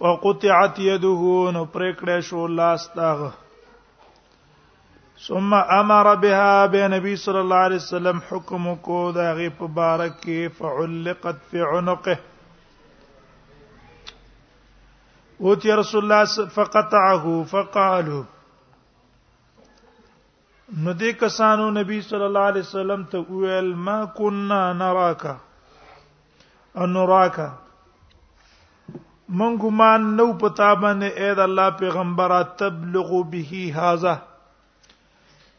فقطعت يده نو پرکړه شو لاس داغه ثم امر بها به نبی صلی الله علیه وسلم حکم کو دا غي په بارک کې فعلقت في عنقه اوتی رسول الله فقطعه فقالو نو دې کسانو نبی صلی الله علیه وسلم ته ویل ما كنا نراک انراک من ګمان نو پتا باندې اې د الله پیغمبره تبلغ به هاذا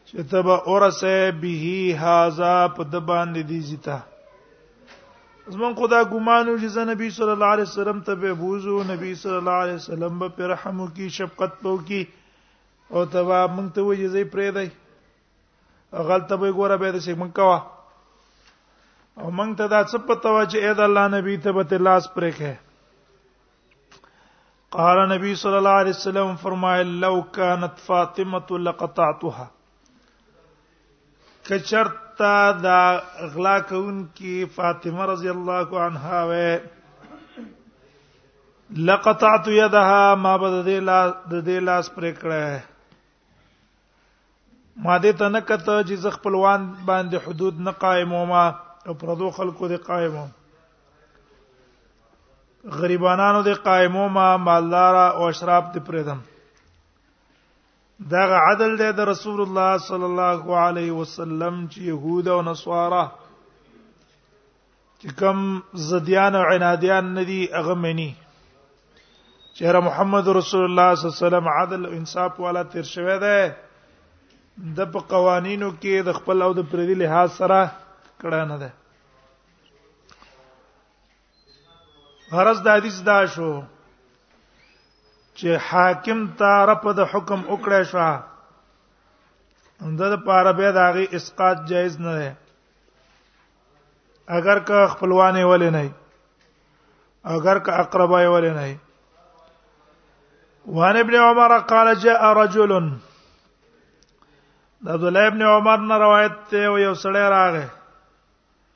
چې تبا اورسه به هاذا په د باندې دي زیتا زمون خدا ګمانو چې نبی صلی الله علیه وسلم ته به بوزو نبی صلی الله علیه وسلم به رحم وکي شفقت وکي او ته به مونږ ته وایي زې پرې دی غلطه به ګوره به دې څه مونږ کوا او مونږ ته دا څه پته و چې اې د الله نبی ته به لاس پرې کې قال نبی صلی الله علیه وسلم فرمایل لو كانت فاطمه لقطعتها کچرتا دا غلا کون کی فاطمه رضی الله عنها و لقطعت يدها ما بد دې لا د دې لاس پرې کړه ما دې ته نه کته چې ز خپلوان باندې حدود نه قائموما او پردو خلکو دې قائموم غریبانو دې قائموما مالدار او اشراف دې پرېدم دا عدل دی د رسول الله صلی الله علیه وسلم چې يهود او نصارا چې کوم زديان او عناديان ندي هغه مني چې را محمد رسول الله صلی الله علیه وسلم عدل او انصاف والا تیر شوی دی د په قوانینو کې د خپل او د پردي لحاظ سره کړه نه ده غرض د حدیث دا شو چې حاکم ته رب د حکم وکړی شو اند د پاره به داغي اسقاط جایز نه ده اگر که خپلوانه ولې نه اگر که اقربای ولې نه وان ابن عمر قال جاء رجل د عبد الله ابن عمر نه روایت ته یو سړی راغی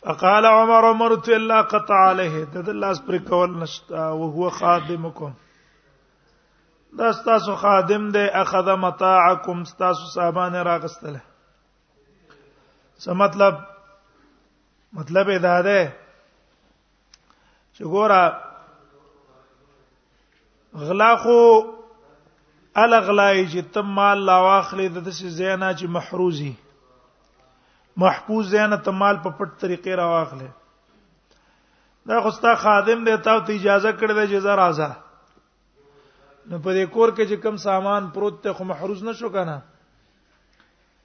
فقال عمر عمر تو الله قطع عليه د الله اس پر کول نشتا او هو خادمکم دا تاسو خادم دی اخذ متاعکم تاسو سامان راغستله څه مطلب مطلب دا ده چې ګوره غلا خو ال غلای چې تم مال لا واخلې د دې زینا چې محروزي محفوظ زینا تم مال په پټ طریقې را واخلې دا خو ستا خادم دی تاسو ته اجازه کړې ده چې زرا ځه نو په دې کور کې چې کم سامان پروت ته خو محروز نشو کنه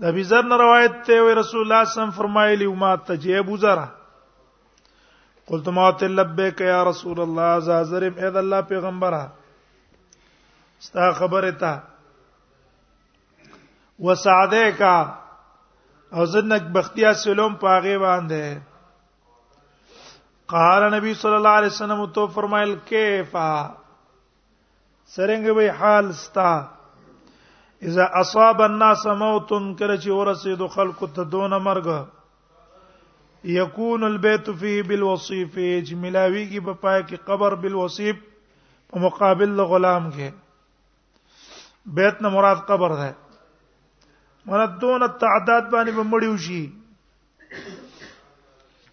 د ابي ذر نه روایت ته وی رسول الله صلی الله فرمایلی او ما ته جې ابو ذر قلت ما ته لبیک یا رسول الله زازر اے د الله پیغمبره ستا خبره ته وسعده کا او زنک بختیا سلام پاغه باندې قال نبی صلی الله علیه وسلم تو فرمایل کیفا سرنګ وی حال ستا اذا اصاب الناس موت کله چې ورسید خلق ته دون مرګ یکون البیت فی بالوصیف چې ملاوی کی په پای کې قبر بالوصیف په مقابل غلام کې بیت نه مراد قبر ده مراد دون التعداد باندې به مړیو شي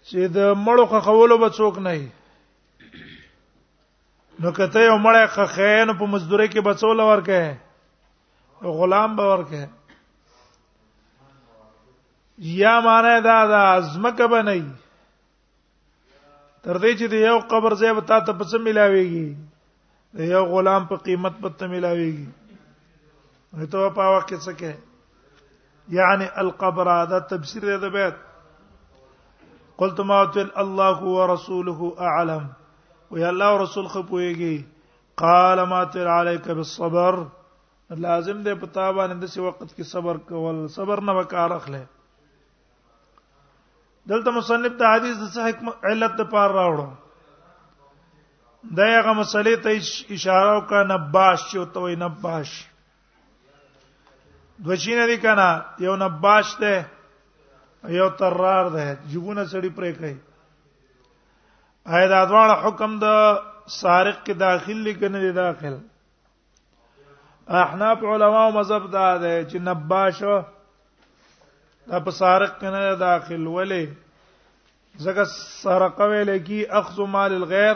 چې د مړو خولو به څوک نه نو کته یو مړی خخین په مزدوري کې بچول ورکه غلام به ورکه یا معنی دا دا ازمکه به نه تر دې چې د یو قبر ځای به تا ته پڅ ملاويږي د یو غلام په قیمت پته ملاويږي نو ته په واکه څه کې یعنی القبر دا تفسیر دی د بیت قلت ما تل الله ورسوله اعلم وی الله او رسول خپويږي قال ما تل عليك بالصبر لازم دی په تا باندې د څه وخت کې صبر کول صبر نه وکړ اخله دلته مصنف د حدیث د صحیح علت د پار راوړو دا هغه مسلې ته اشاره وکړه نباش چې او ته نباش دوچینه دي کنه یو نباش ده یو ترار ده جګونه سړی پرې کوي اې دا دواړه حکم د سارق کې داخل لیکنه دي داخل احناف علما مذهب دا ده چې نباش دا په سارق کې نه داخل ولې زګه سرقه ویل کی اخذ مال الغیر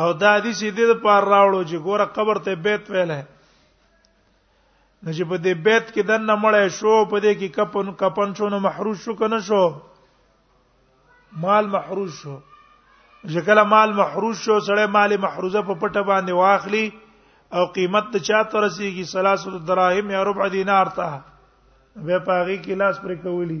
او دا حدیث دې د پار راوړو چې ګوره قبر ته بیت ویل ہے نو چې په دې بیت کې دنه مړې شو په دې کې کپن کپن شو نو محروس شو کنه شو مال محروس شو چې کله مال محروس شو سړی مال محروزه په پټه باندې واخلي او قیمت ته چا تر رسیږي 300 دراهم یا ربع دینار ته به پاغي کې لاس پر کولی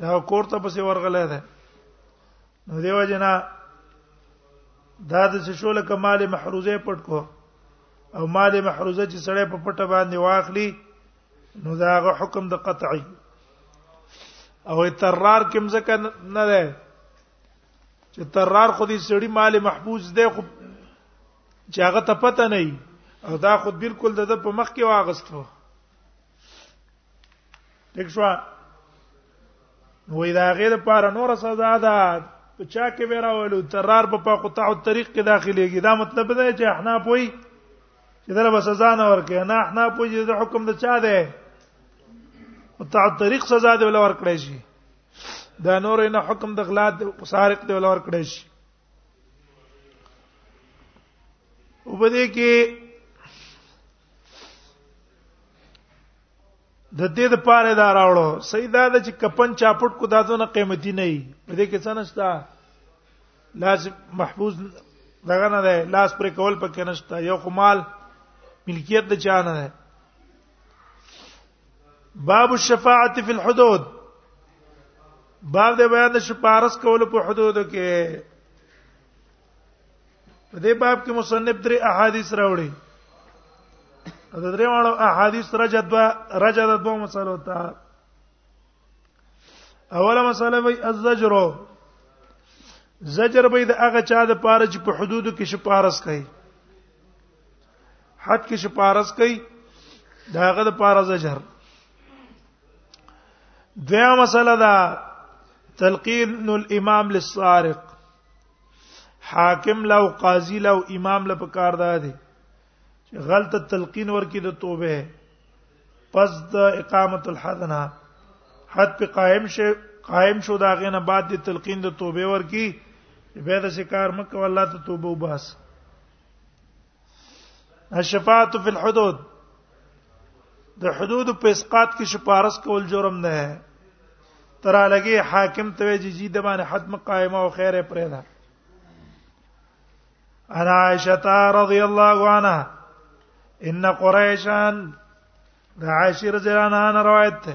دا کور ته پسې ورغلې ده نو دیو جنا دا د شول کمال محروزه پټ کو او مال محروزه چې سړی په پټه باندې واخلي نو دا غو حکم د قطعي او ترار کوم ځکه نه ده چې ترار خو دې سړی مال محفوظ دی خو چې هغه ته پته نه او دا خو بالکل د په مخ کې واغستو دښوا نو دا غیر پر نور سزا ده په چا کې به راولو ترار په پا قطع الطريق کې داخليږي دا مطلب دی چې احنا پوي چې دغه به سزا نه ورکه نه احنا پوي چې د حکم د چا ده قطع الطريق سزا دی ولا ورکړی شي دا نور نه حکم د غلا سارق دی ولا ورکړی شي وبدې کې د دې د پاره دا راوړو سیدا د چې کپن چاپټ کو دادونه قیمتي نه وي په دې کې څه نشته لازم محفوظ دغه نه ده لاس پر کول پکې نشته یو خمال ملکیت د چا نه ده باب الشفاعه فی الحدود باب د بیان د شفارس کول په حدود کې په دې باب کې مصنف درې احادیث راوړي دا درې واړو احادیث رجع دوا رجع د دوه مسلو ته اوله مسله وی الزجر زجر به د هغه چا د پاره چې په حدودو کې شپارس کوي حد کې شپارس کوي دا هغه د پاره زجر دویا مسله دا تلقین الامام للسارق حاکم له قاضي له امام له پکار ده دي چې غلطه تلقین ورکی د توبه پس د اقامت الحدنا حد په قائم شه قائم شو دا غنه بعد د تلقین د توبه ورکی به د شکار مکه والله ته توبه وباس الشفاعت فی الحدود د حدود په اسقاط کې شپارس کول جرم نه ہے تر لګي حاکم ته وی جی د باندې حد مقایمه او خیره پرې ده انا عائشه رضی الله عنها ان قریشان د عائشه رضی الله عنها روایت ده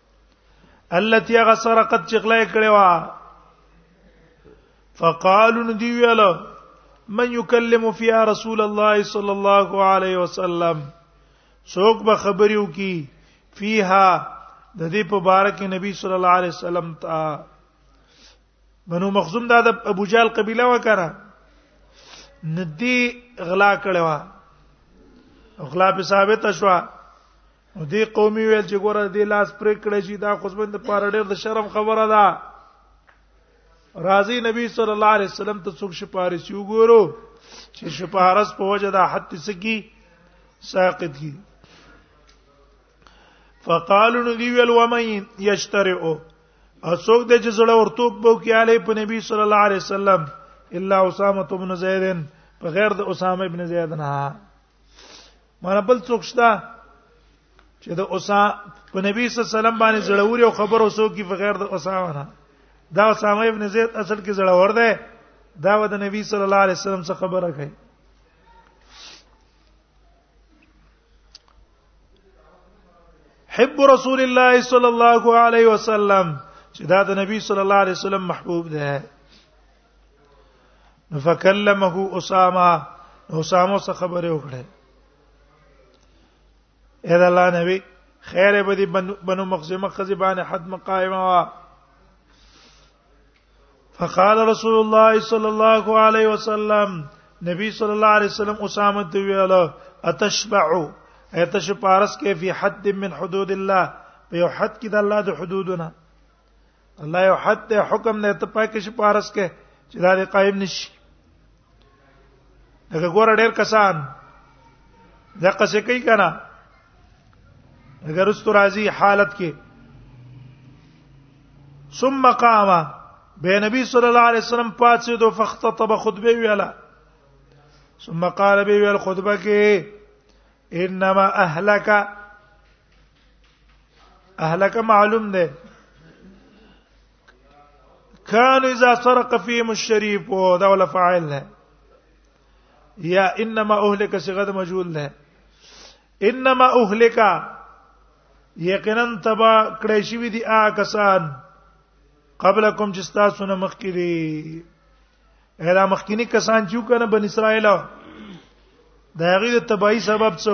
التي غسرقت چغلای کړي وا فقالوا ندي ویل من يكلم فيها رسول الله صلى الله عليه وسلم څوک به خبريو کی فيها د دې په بارک نبی صلی الله علیه وسلم ته بنو مخزوم دا د ابو جال قبيله وکړه ندی غلا کړو غلا په ثابت شوه او دې قومي ویل چې ګوره دې لاس پرې کړی چې دا خو زمند پر ډېر د شرم خبره ده راضي نبی صلی الله علیه وسلم ته څوک شپارسی وګورو چې شپارس په وجه دا حتی سکی ساقط کی فقالوا نبی ویل ومن یشترئ او څوک د جزړه ورته بو کې علی په نبی صلی الله علیه وسلم الا اسامه بن زید په غیر د اسامه ابن زید نه مانه بل څوک شته چې د اوسا په نبی صلی الله علیه وسلم باندې زړوري او خبرو سو کی په غیر د اوسا ونه دا اسامه ابن زید اصل کې زړور دی دا و د نبی صلی الله علیه وسلم څخه خبره کوي حب رسول الله صلی الله علیه وسلم چې دا د نبی صلی الله علیه وسلم محبوب دی فکلمه اسامه اسامه څخه خبره وکړه اې دا الله نبی خیر به دې بنو مخزمه خزبانه حد مقایمه وا فقال رسول الله صلى الله عليه وسلم نبی صلی الله علیه وسلم اسامه ته ویل اتشبع ایتش پارس کې فی حد من حدود الله په یو حد کې د الله د حدودنا الله یو حد ته حکم نه ته پاکه شي پارس کې چې دا دې قائم نشي دا ګور ډېر کسان دا قصې کوي کنه اگر است راضی حالت کې ثم قام به نبی صلی الله علیه وسلم پاتې دو فخطب خطبه ویلا ثم قال به ویل خطبه کې انما اهلک اهلک معلوم ده كان اذا سرق فيهم الشريف وده ولا فاعل له یا انما اهلك صيغه مجهول ده انما اهلك یقینا تبا کړی شوی دی آ کسان قبلکم چې تاسو نه مخکې دي اېدا مخکینی کسان چې کنه بن اسرائیل دا غي د تبعی سبب څه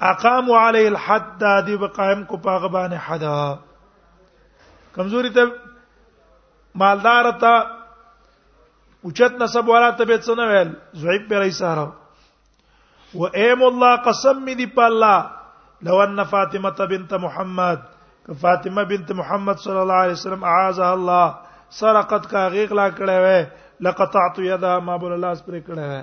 اقاموا علی الحد دا دی به قائم کو پاغه باندې حد کمزوري ته مالدار ته اوچت نسب والا ته به څه نه ویل زعیب پر ایساره و ایم الله قسم می دی په الله لو ان فاطمه بنت محمد که فاطمه بنت محمد صلی الله علیه وسلم اعاذها الله سرقت کا غیغ لا کړه وې لقطعت یدا ما بول الله اس پر کړه وې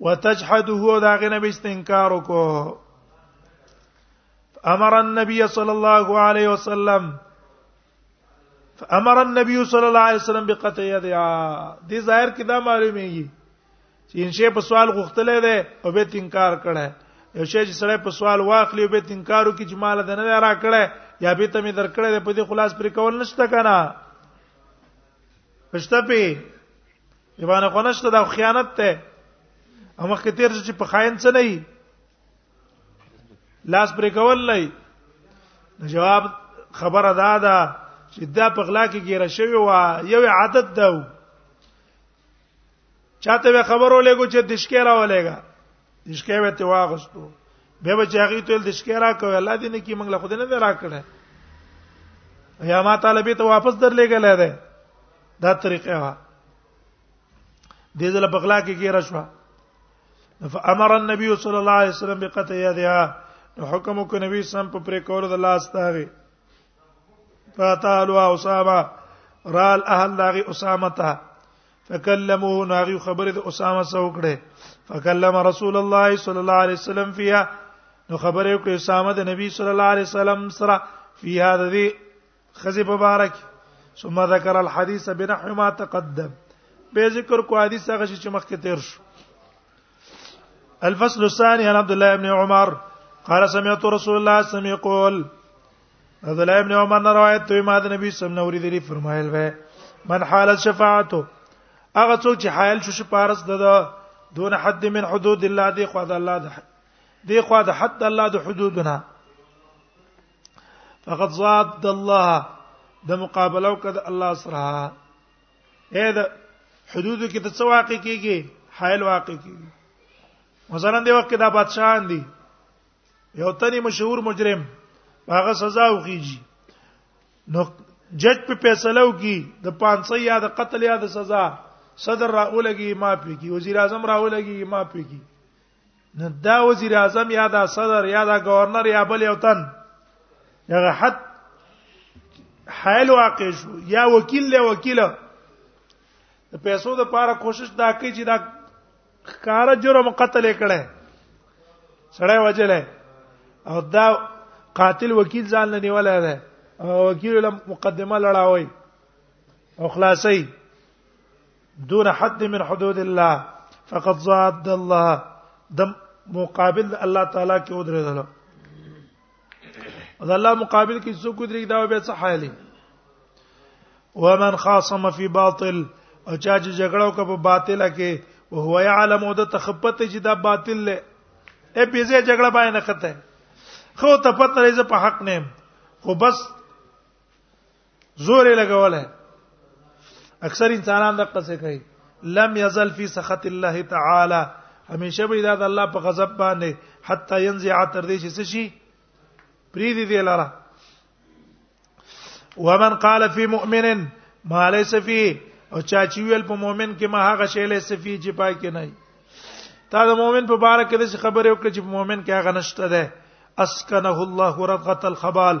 وتجحده دا غنه به استنکار وکړو امر النبي صلى الله عليه وسلم فامر النبي صلى الله عليه وسلم بقطع يدها دي ظاهر کې دا معلومیږي چې انشه په سوال غوښتلې ده او به تنکار کړه یو شی چې سړی په سوال واخلي او به تنکارو کې چې مال ده نه را کړه یا به ته مې درکړه ده په دې خلاص پر کول نشته کنه پښته په ایمان خونشته دا خیانت ته او مخکې تیر چې په خاين څه نه وي لاس پرې کول نه وي جواب خبره دا ده چې دا په غلا کې ګیره شوی و یو عادت ده چاته خبرو لګو چې دشکې راولېګا دشکې به ته واغستو به به چاغي تل دشکې را کوي الله دې نه کی منګله خود نه را کړه یا ما طالبې ته واپس درلېګل دی دا طریقه وا دې ځله بغلا کې کې راشوا فامر النبي صلى الله عليه وسلم بقطع يدها حکم کو نبی سم په پرې کول د لاس تاغي فاتالوا اسامه رال اهل داغي اسامه ته فکلموه نو هغه خبره د اسامه سره وکړه فکلم رسول الله صلی الله علیه وسلم فيها نو خبره وکړه اسامه د نبی صلی الله علیه وسلم سره فی هذا ذی خزی مبارک ثم ذکر الحديث بنحو ما تقدم به ذکر کو حدیث هغه چې مخکې تیر شو الفصل الثاني عن عبد الله بن عمر قال سمعت رسول الله صلى الله عليه وسلم يقول عبد الله ابن عمر نه روایت ته ما د نبی صلی الله علیه وسلم فرمایل وای من حال شفاعته هغه څوک چې حایل شو شپارس د دون حد من حدود الله دی خو د الله د دی خو د حد الله د حدودنا فقد ضاد الله د مقابله وکړه الله سره اې د حدود کې ته څه واقع کیږي حایل واقع کیږي مثلا دی وخت کې دا بادشاہان دي یو تنی مشهور مجرم هغه سزا وکیږي نو جج په فیصله وکي د پانسي یا د قتل یا د سزا صدر را اولګي ما پیږي وزیر اعظم را اولګي ما پیږي نه دا وزیر اعظم یا دا صدر یا دا گورنر یا بل یو تن هغه حد حایل واقع شو یا وکیل له وکیل د پیسو د پاره کوشش دا کوي چې دا ښکار جرم قتل کړي سړی وجلې او دا قاتل وکیل ځان نه نیولای دی او وکیل له مقدمه لړاوي او خلاصي دون حد من حدود الله فقد ضاد الله دم مقابل الله تعالی کې ودرېدل او د الله مقابل کې څوک درې دا به څه حالي ومن خاصم فی باطل او چا چې جګړه وکړه په باطل کې او هو يعلم او د تخپت چې دا باطل له ا په ځای جګړه باندې نه خته خو ته پته لري په حق نه خو بس زور یې لګولای اکثر انسانان دغه څه کوي لم یزل فی سخط الله تعالی همیشه به دا د الله په غضب باندې حتا ينزع تر دې چې څه شي پریدي دی لاره ومن قال فی مؤمن ما ليس فيه او چا چې ویل په مؤمن کې ما هغه شی ليس فيه چې پای کې نه تا د مؤمن په باره کې د خبرې وکړې چې مؤمن کې هغه نشته ده اسکنه الله رغت الخبال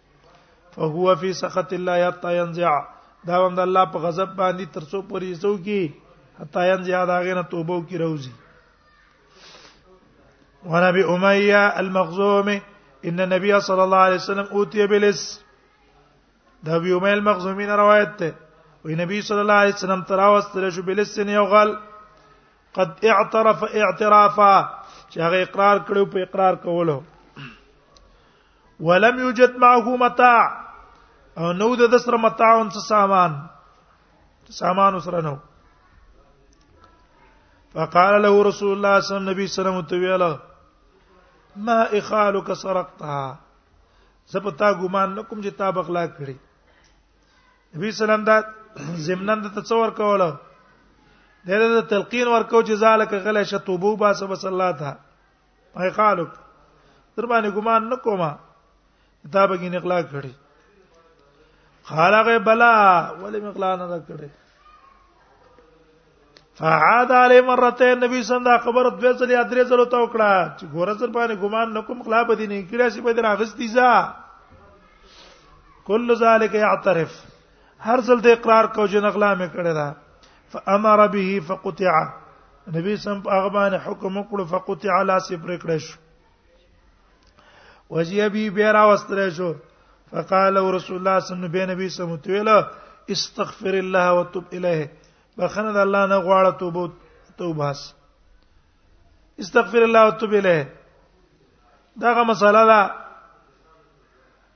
فهو فی سخط الله یتا ينزع دا هم د الله په غضب باندې ترڅو پورې زو کی حتا ينزع دا غنه توبه کی روزي ونبي اميه المخزومي ان النبي صلى الله عليه وسلم اوتي بلس دا ابي اميه المخزومي روایت ته وي نبی صلی الله علیه وسلم تراوستل شو بلسن یو غل قد اعترف اعترافا چې هغه اقرار کړو په اقرار کولو ولم یوجد معه متاع او نو د سره متاع او سامان سامان سره نو فقال له رسول الله صلی الله علیه وسلم تو ویلا ما اخالک سرقتها زپتا ګمان نکوم چې تا بغلا کړی نبی سلام دا زمنن د تصور کوله دغه تلقین ورکو چې ذالک غلا شتوبو با سب صلی الله تعالی اي قالب در باندې ګمان نکوما دا به ګین اخلاق کړي خالغه بلا ولې مخلا نه کړي فعاد علی مرتين نبی صلی الله خبر دوه ځلې ادرې ځلو ته وکړه چې ګوره سر باندې ګمان نکوم خلا به دي نه کړی چې به دراغستې ځه کل ذالک یعترف هر ځل د اقرار کو چې نغلا مې کړی دا فامر به فقطع نبی سم هغه باندې حکم وکړ فقطع لا سي پر کړی شو وجی ابي بیرا واستل شو فقال رسول الله صلی الله علیه وسلم به نبی سم تویل استغفر الله وتوب الیه بخنه د الله نه غواړه توبه توبه استغفر الله وتوب الیه داغه مساله ده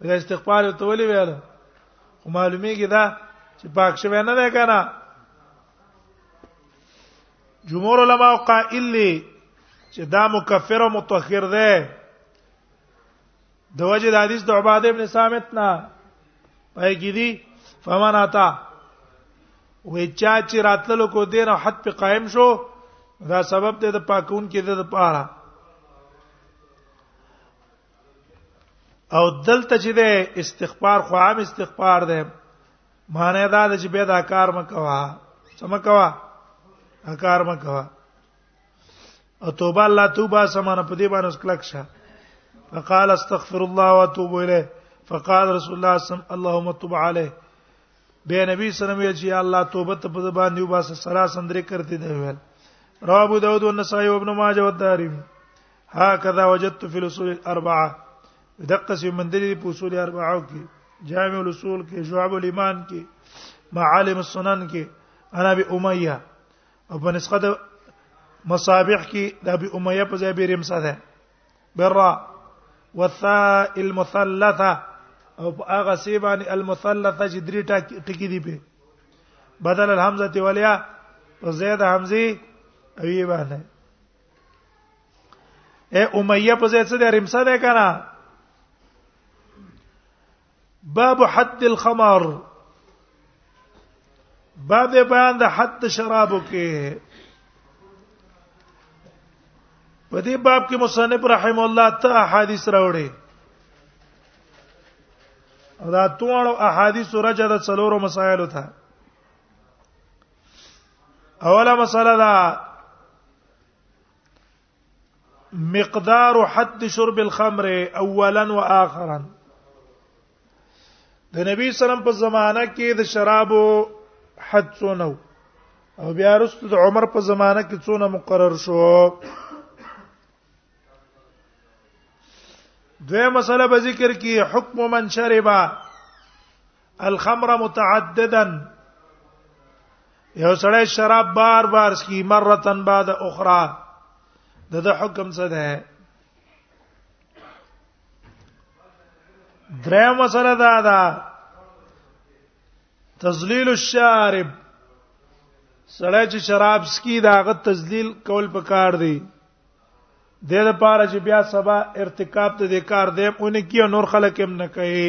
دا استغفار ته ولې ویل خو معلومیږي دا چې پاک شوی نه ده کنه جمهور علما قائل دي چې دا مکفر او متطهر ده د وجه د حدیث د عباده ابن صامت نه پای کې دي فمن اتا وې چا چې راتللو کو دین او حد په قائم شو دا سبب دی د پاکون کې د پاره او دلته چې ده استغفار خو عام استغفار ده معنی دا ده چې به دا کار مکوا سم کوا کار مکوا او توبه الله توبه سمانه په دې باندې کلک شه فقال استغفر الله واتوب الیه فقال رسول الله صلی الله اللهم تب علیه به نبی صلی الله علیه وسلم یا الله توبه ته په باندې وباسه سلاسندري کرتی دی ویل رواه ابو داود والنسائي وابن ماجه والدارمي هكذا وجدت في الاصول الاربعه دقه سي مندلي په اصول اربعه کې جامع الاصول کې شعب الايمان کې معالم السنن کې انا ابي اميه او په نسخه د مصابيح کې د ابي اميه په ځای بيرم ساده برا والثاء المثلثه او هغه سی باندې المثلثه چې درې ټکی دی په بدل الهمزه ولیا په زید حمزه او یې باندې اے امیہ په ځای څه د رمسه ده کنه باب حد الخمر باب بیان د حد شرابو کې په دې باب کې مصنف رحم الله ته احادیث راوړي او دا ټول احادیث رجه د څلورو مسایلو ته اوله مسله دا مقدار حد شرب الخمر اولا واخرا د نبی سلام په زمانہ کې د شرابو حد څونه او بیا رسول د عمر په زمانہ کې څونه مقرر شو دوه مسله به ذکر کې حکم من شربا الخمر متعددا یو سړی شراب بار بار سکي مرتن بعد اخرى د د حکم څه ده درې مسله دا ده تذلیل الشارب سړی چې شراب سکي دا غ تذلیل کول پکار دی د دې لپاره چې بیا سبا ارتکاب ته د کار دی اونې کې نور خلک هم نه کوي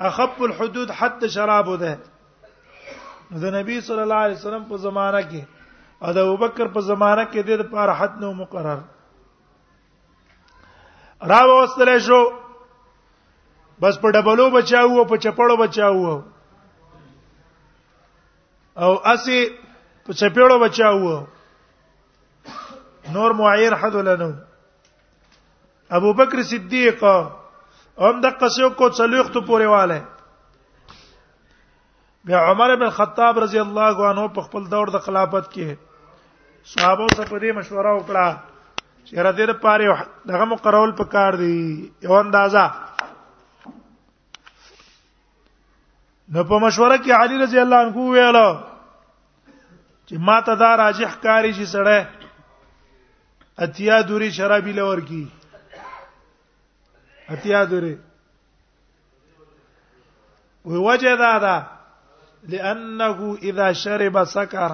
اخف الحدود حد شراب ده د نبی صلی الله علیه وسلم په زمانہ کې او د ابوبکر په زمانہ کې د لپاره حد نو مقرر را وستل شو بس په ډبلو بچاو په چپړو بچاو او اسی په چپړو بچاو نور معیر حد لنو ابو بکر صدیق هم د قصو کو څلوخت پورې والے بیا عمر بن خطاب رضی الله عنه په خپل دور د خلافت کې صحابه سره په دې مشوره وکړه چې را دې لپاره دغه مقرول په کار دی یو اندازا نو په مشوره کې علي رضی الله عنه ویل چې ما ته دا راجح کاری چې سړی اتیا دوری شرابی لور کی اتیا دوری وی وجه دا دا لانه اذا شرب سکر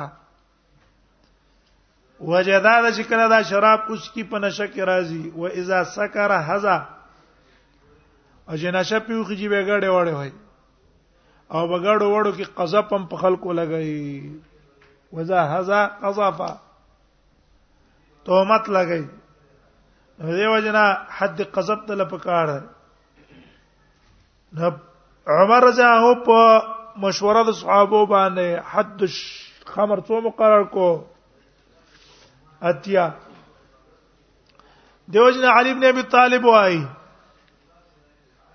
وجه دا دا چې کله دا شراب اوس کی په نشه کې راځي و اذا سکر هذا او چې نشه پیوخي چې بغړې وړې وای او بغړو وړو کې قذف هم په خلکو لګي وذا هذا قذفا تهمت لګی دې وجنا حد قذف ته لپکار نه عمر جاه په مشوره د صحابه باندې حد خمر څو مقرر کو اتیا دیوجنا علی ابن ابي طالب وای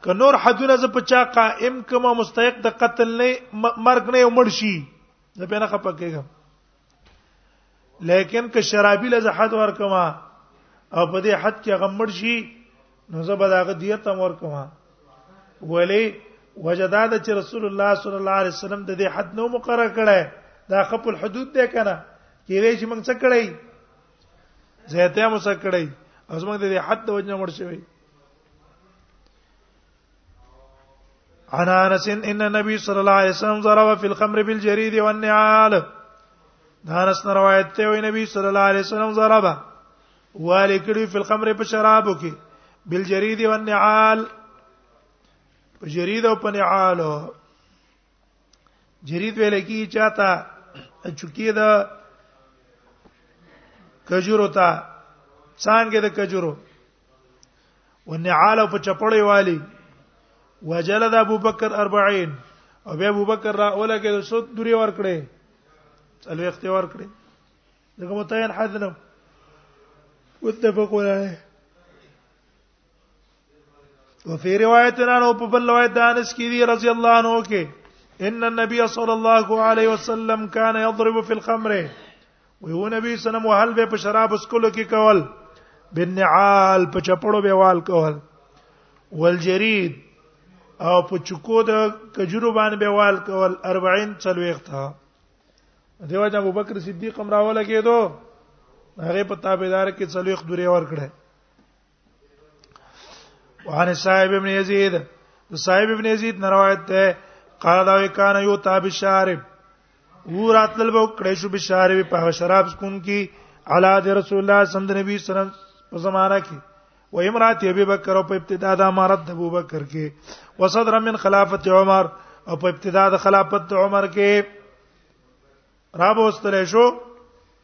ک نور حدونه ز په چا قائم کما مستحق د قتل نه مرګ نه عمر شي زه به نه خپکېږم لیکن که شرابي له زحد ورکما او په دې حد کې غمړ شي نو زه به داغه دیت هم ورکما ولی وجدا د چې رسول الله صلی الله علیه وسلم د دې حد نو مقرره کړي دا خپ الحدود ده کنه کې وی چې موږ څه کړی زیاته مو څه کړی اوس موږ د دې حد د وجنه مړ شوی عن انس ان النبي صلى الله عليه وسلم ضرب في الخمر بالجريد والنعال دا انس روایت ته وی نبی صلی الله علیه وسلم ضرب والي کړي په الخمر په شرابو کې بالجريد والنعال په جريد او په نعال جريد ویل کی چاته چوکي دا کجورو ته څنګه د کجورو ونعال په چپړې والی وجلد ابو بکر 40 او بیا ابو بکر را اوله کې د سود دوری ور کړې څلوي اختیار کړې دغه متعین حد نه متفقون علیه وفي روايتنا نو په بل روایت د انس کې دی رضی الله عنه کې ان النبي صلى الله عليه وسلم كان يضرب في الخمر وی و نبی سلام وهل به په شراب اسکلو کې کول بنعال په چپړو به وال کول والجرید او په چکو د کجورو باندې به وال کول 40 چلويخته دیو جن ابو بکر صدیق هم راوله کېدو هغه په تابعدار کې چلويخ دوری ور کړه وعن صاحب ابن يزيد صاحب ابن يزيد نه روایت ده قال دا وکانه یو تاب شارب ورات لل بو کړې شو به شارب په شراب سکون کی علا د رسول الله صلی الله علیه وسلم په زمانہ کې و امرات ابي بکر په ابتدا د امارت د ابو بکر کې وصدر من خلافت عمر او په ابتدا د خلافت عمر کې را بوستل شو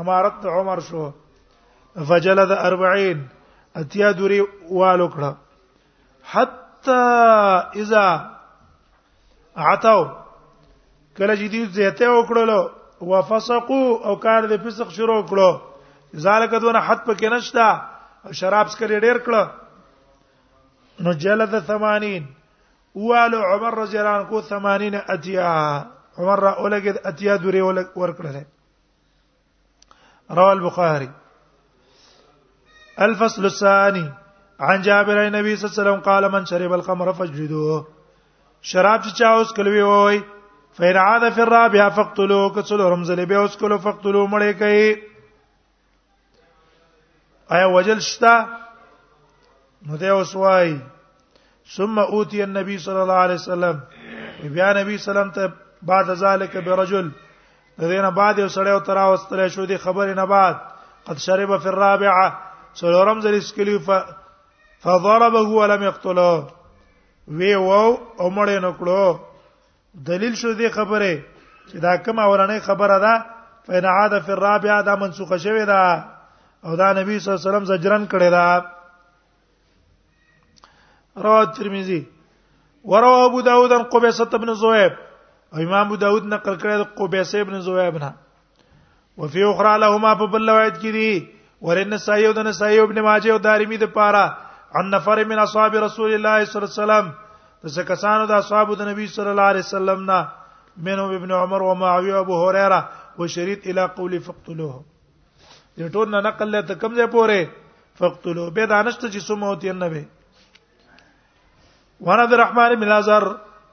امارت عمر شو فجلد 40 اتیا دوری والو کړه حتا اذا عتاو کله چې دې زیاته وکړلو وفسقو او کار دې فسق شروع کړو ذالک دونه حد پکې نشتا او شراب سکري ډیر کړو نو جلد 80 والو عمر رضی الله عنه کو 80 اتیا عمر را اولګد اتیا دوری ورکړه رواه البخاري الفصل الثاني عن جابر النبي صلى الله عليه وسلم قال من شرب الخمر فجلدوه شراب چې چا اوس کلوي وای فإن عاد في الرابعة فاقتلوه کڅلو رمزلې به اوس کلو فاقتلوه مړې کوي ایا وجل شتا نو دی وسوای ثم اوتی النبي صلی الله علیه وسلم بیا نبی سلام ته بعد ذلك برجل دینه بعد یو سړی او ترا واستل شو دی خبر نه بعد قد شرب في الرابعه سلورم ذل اسکلی ف فضربه ولم يقتله وی وو او مړ نه کړو دلیل شو دې خبره چې دا کوم اورنۍ خبره ده فإن عاد في الرابعه دا منسوخه شوې ده او دا نبی صلی الله علیه وسلم زجرن کړی ده رواه الترمذي وروى ابو داود عن قبيصه بن زويب او امام ابو داود نقل کړی د قبيصه بن زويب نه وفي اخرى لهما په بل روایت کې دي ورن سعی او د نسائی ابن ماجه او دارمی د پاره عن نفر من اصحاب رسول الله صلی الله علیه وسلم ځکه کسانو د اصحاب د نبی صلی الله علیه وسلم نه منهم ابن عمر ومعاويه وابو هريره وشريط الى قول فقتلوه دې ټول نه نقل له تکم ځای پوره فقتلوه به دانشته چې سموت نه به وانا عبد الرحمن بن الازر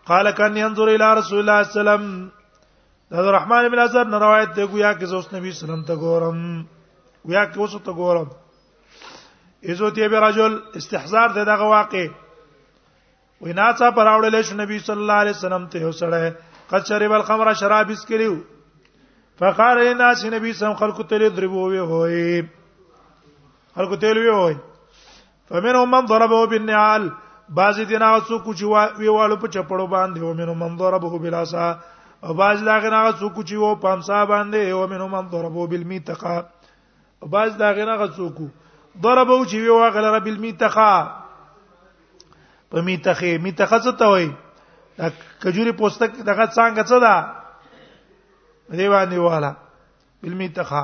قال كان ينظر الى رسول الله صلى الله عليه وسلم دا عبد الرحمن بن الازر نه روایت دی ګویا کې زوس نبی صلی الله علیه وسلم ته ګورم ګویا کې اوس ته ګورم ایزو تی به رجل استحزار ته دغه واقع وینا څا پراوړل شو نبی صلی الله علیه وسلم ته وسړی قد شرب الخمر شراب اس کړیو فقال للناس نبی صلی الله علیه وسلم خلق ته دربو وی هوی خلق ته وی هوی فمنهم من ضربه بالنعال بعضی دین هغه څوک چې ویوالو په چپړو باندې او منو من ضربه بلاسا او بعض دا غنه هغه څوک چې وو پامسا باندې او منو من ضربه بالمیتقا او بعض دا غنه هغه څوک ضربه چې ویو هغه لره بالمیتقا په میتخه میتخه څه ته وای دا کجوري پوستک دغه څنګه څه ده دی باندې والا بالمیتخه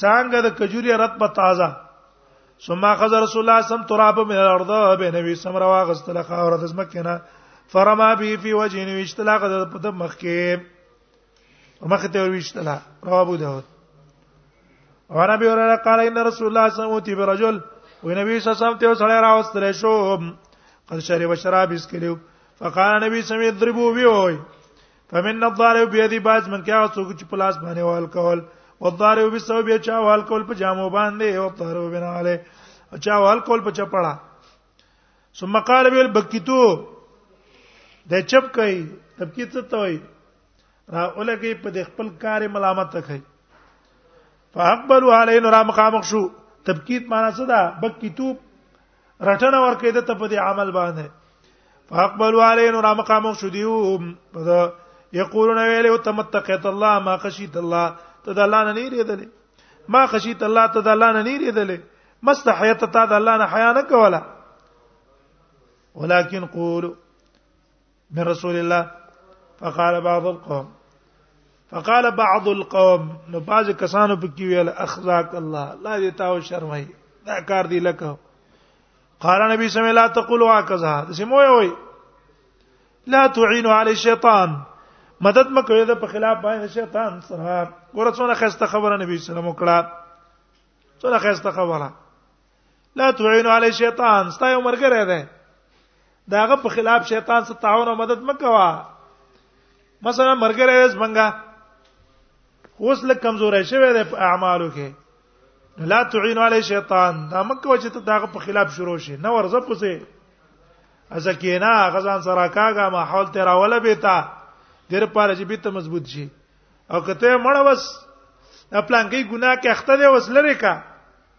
څنګه د کجوري رطبه تازه ثم اخذ رسول الله سم تراب من الارض به نبی سم روا غستل خاور د زمکنه فرما به فی وجه نو اشتلا قد په مخ کې مخ ته ور وشتلا روا ابو داود وانا به وراله قال ان رسول الله صلی الله علیه وسلم برجل و نبی صلی الله علیه وسلم ته سره راوستل شو قد شرب شراب اسکلو فقال نبی سم یضربو بی وای فمن الضارب بيدي باز من کې هغه څوک چې پلاس باندې وال کول والضارب بسبب یې چا وال کول په جامو باندې او ضارب بنا عليه چا وال کول په چپړه ثم قال بيل بکیتو د چپ کوي تبکی څه ته وي را اولګي په د خپل کار ملامت کوي فاقبلوا علينا را مخامخ شو تبکیت معنا څه ده بکیتو رټنه ورکې د ته په دې عمل باندې فاقبلوا علينا را مقام شو دیو په یقولون ویل او تمتقیت الله ما خشیت الله ته د الله نه نه ریدلې ما خشیت الله ته د الله نه نه ریدلې مستحیت ته د الله نه حیا نه کوله ولكن قولوا من رسول الله فقال بعض القوم فقال بعض القوم نو باز کسانو په کې ویل اخزاک الله لا دې تاو شرمای دا کار دی لکه قال نبی صلی الله علیه وسلم تقولوا هكذا سمو وي لا تعينوا على الشيطان مدد مکوې ده په خلاف باندې شیطان سره ګوره څونه خسته خبره نبی صلی الله علیه وسلم وکړه څونه خسته خبره لا تعين علي شیطان ستا یو مرګره ده داغه په خلاف شیطان څخه تعاون او مدد مکوا مثلا مرګره رس منګه اوس لک کمزورې شوی ده په اعمالو کې لا تعين علي شیطان دا مکوا چې ته داغه په خلاف شروع شي نه ورځ پسې ازکینا غزان سره کاګه ما حول تیرا ولا بیتا دیر پاره چې بیت مضبوط شي او کته مړ وس پلان کې ګناه کې اخته دی وس لری کا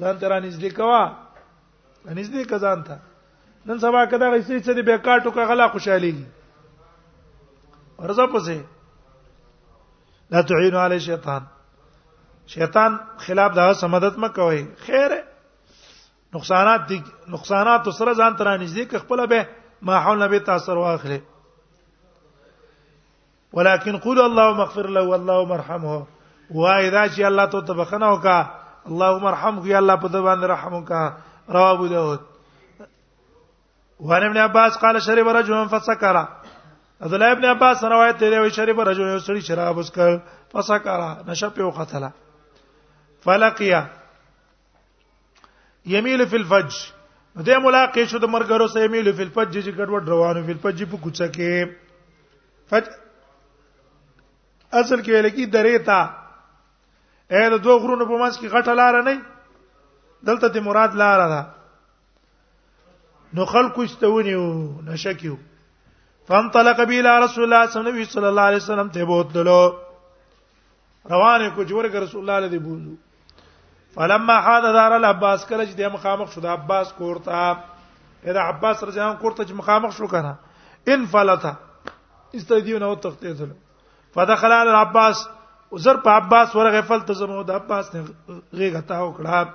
ځان تر نږدې کوا نږدې کزان ته نن سبا کدا غیسې چې به کاټو کا غلا خوشالي ورځه پسې لا تعین علی شیطان شیطان خلاف دا سمدت مکوي خیر نقصانات دي نقصانات سره ځان تر نږدې ک خپل به ما حول نبی تاثر واخلي ولكن قل اللهم اغفر له اللهم ارحمه واذا شي الله تو تبخنا وكا اللهم ارحمه يا الله بده باندې رحمك رواه ابو داود وان ابن عباس قال شرب رجل فسكر عبد الله ابن عباس روایت دی وی شرب رجل یو سړي شراب وسکل فسكر نشه پیو قتل فلقيا یمیل فی الفج د ملاقات شو د مرګرو سره یمیل فی الفج چې ګډوډ روانو فی الفج په کوڅه کې فج اصل کې ویل کی درې تا اې د دوه غرونو په منځ کې غټه لار نه دلته ته مراد لار ده نو خلکو استونیو نشکیو فانطلق بي الى رسول الله صلى الله عليه وسلم ته بوتلو روانه کو جوړ ګر رسول الله لدی بوزو فلما حاد دار العباس کله چې د مخامخ شو د عباس کوړتا ادا عباس رضی الله کوړتا چې مخامخ شو کنه ان فلتا استدیو نو تختیدل فدخل على العباس وزر په عباس ورغه فل ته زمو د عباس نه غیګه تا وکړه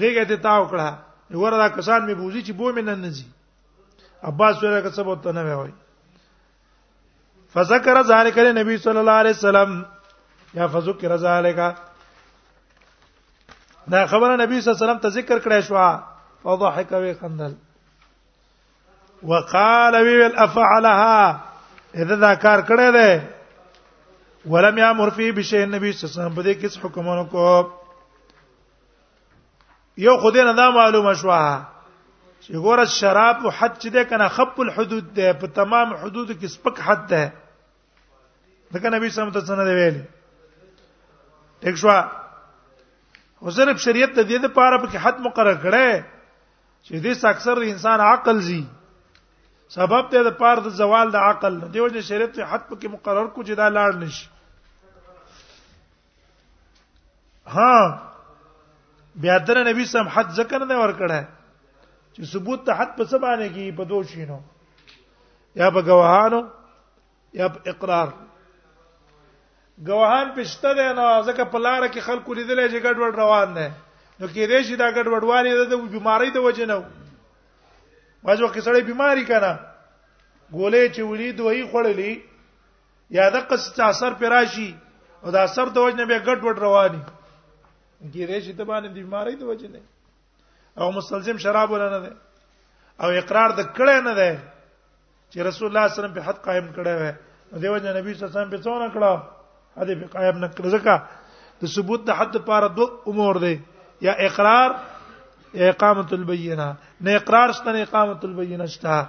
غیګه ته تا وکړه وردا کسان می بوزي چې بو مې نن نزي عباس ورغه څه بوته نه وای فذكر ذلك للنبي صلى الله عليه وسلم یا فذكر ذلك دا خبره نبی صلی الله علیه وسلم ته ذکر کړی شو فضحك وي خندل وقال وی افعلها اذا دا کار کړی دی ولم يامر فيه بشيء النبي صلى الله عليه وسلم بده کس حکمونو کو یو خدای نه دا معلومه شوه چې ګوره شراب او حد چې ده کنه خپ الحدود ده په تمام حدود کې سپک حد ده دغه نبی سم ته څنګه دی ویلي ټیک شو او صرف شریعت د دې لپاره په حد مقرر کړي چې دې اکثر انسان عقل زی سبب ته د پاره د زوال د عقل دیو چې شریعت حد په کې مقرر کو چې دا لاړ نشي ها بیا تر نبی سم حد ذکر نه ور کړه چې ثبوت ته حد په څه باندې کې په دوه شینو یا په گواهانو یا په اقرار گواهان پښته ده نو ځکه په لار کې خلکو لیدل چې ګډ وډ روان دي نو کې دې شي دا ګډ وډ والی د بیماری د وجه نه واځو کې سړی بیماری کنه ګولې چې ولید وਹੀ خړلې یا د قص اثر پر راشي او دا اثر د وجنه به ګډ وډ رواني ګیرې شي ته باندې د بیماری د وجه نه او مستلزم شراب ولا نه ده او اقرار د کړه نه ده چې رسول الله صلی الله علیه وسلم په حد قائم کړه وې دیو جن نبی صلی الله علیه وسلم په څونه کړه حد په قائم نه کړ ځکه د ثبوت د حد لپاره دوه امور دي یا اقرار یا اقامه البینه نه اقرار شته نه اقامه البینه شته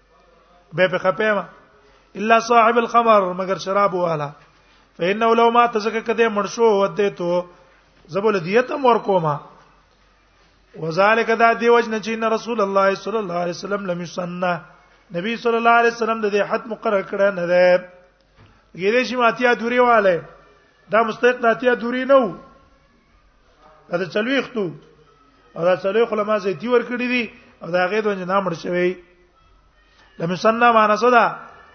به په خپېما الا صاحب الخمر مگر شراب والا فإنه لو ما تزکه کده مرشو وته تو زبل دیت مور کوما وذالک دا دی وجنه چې رسول الله صلی الله علیه وسلم لم یسنه نبی صلی الله علیه وسلم د دې حد مقرر کړه نه ده ګیرې شي ماتیا دوری والے دا مستحق داتیا دوری نه وو دا چلويختو او دا چلوي خلما زيتی ور کړی دي او دا غې دوی نه مړ شوی لم سننا معنا صدا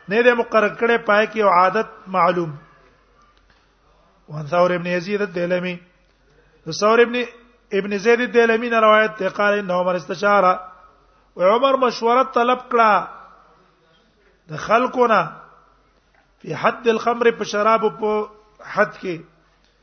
نه دې مقرر کړي پای کې او عادت معلوم وان ثور ابن يزيد الدلمي ثور ابن ابن زيد الدلمي نه روایت ته قال ان عمر استشاره عمر مشوره طلب کړه د خلکو نه په حد الخمر په شراب په حد کې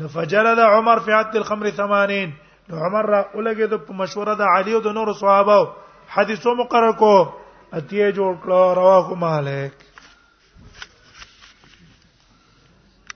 نو فجلد عمر فی عد الخمر 80 نو عمر را ولګي د مشوره د علی او د نور صحابه حدیثو مقرر کو اتیه جوړ کړه رواه مالک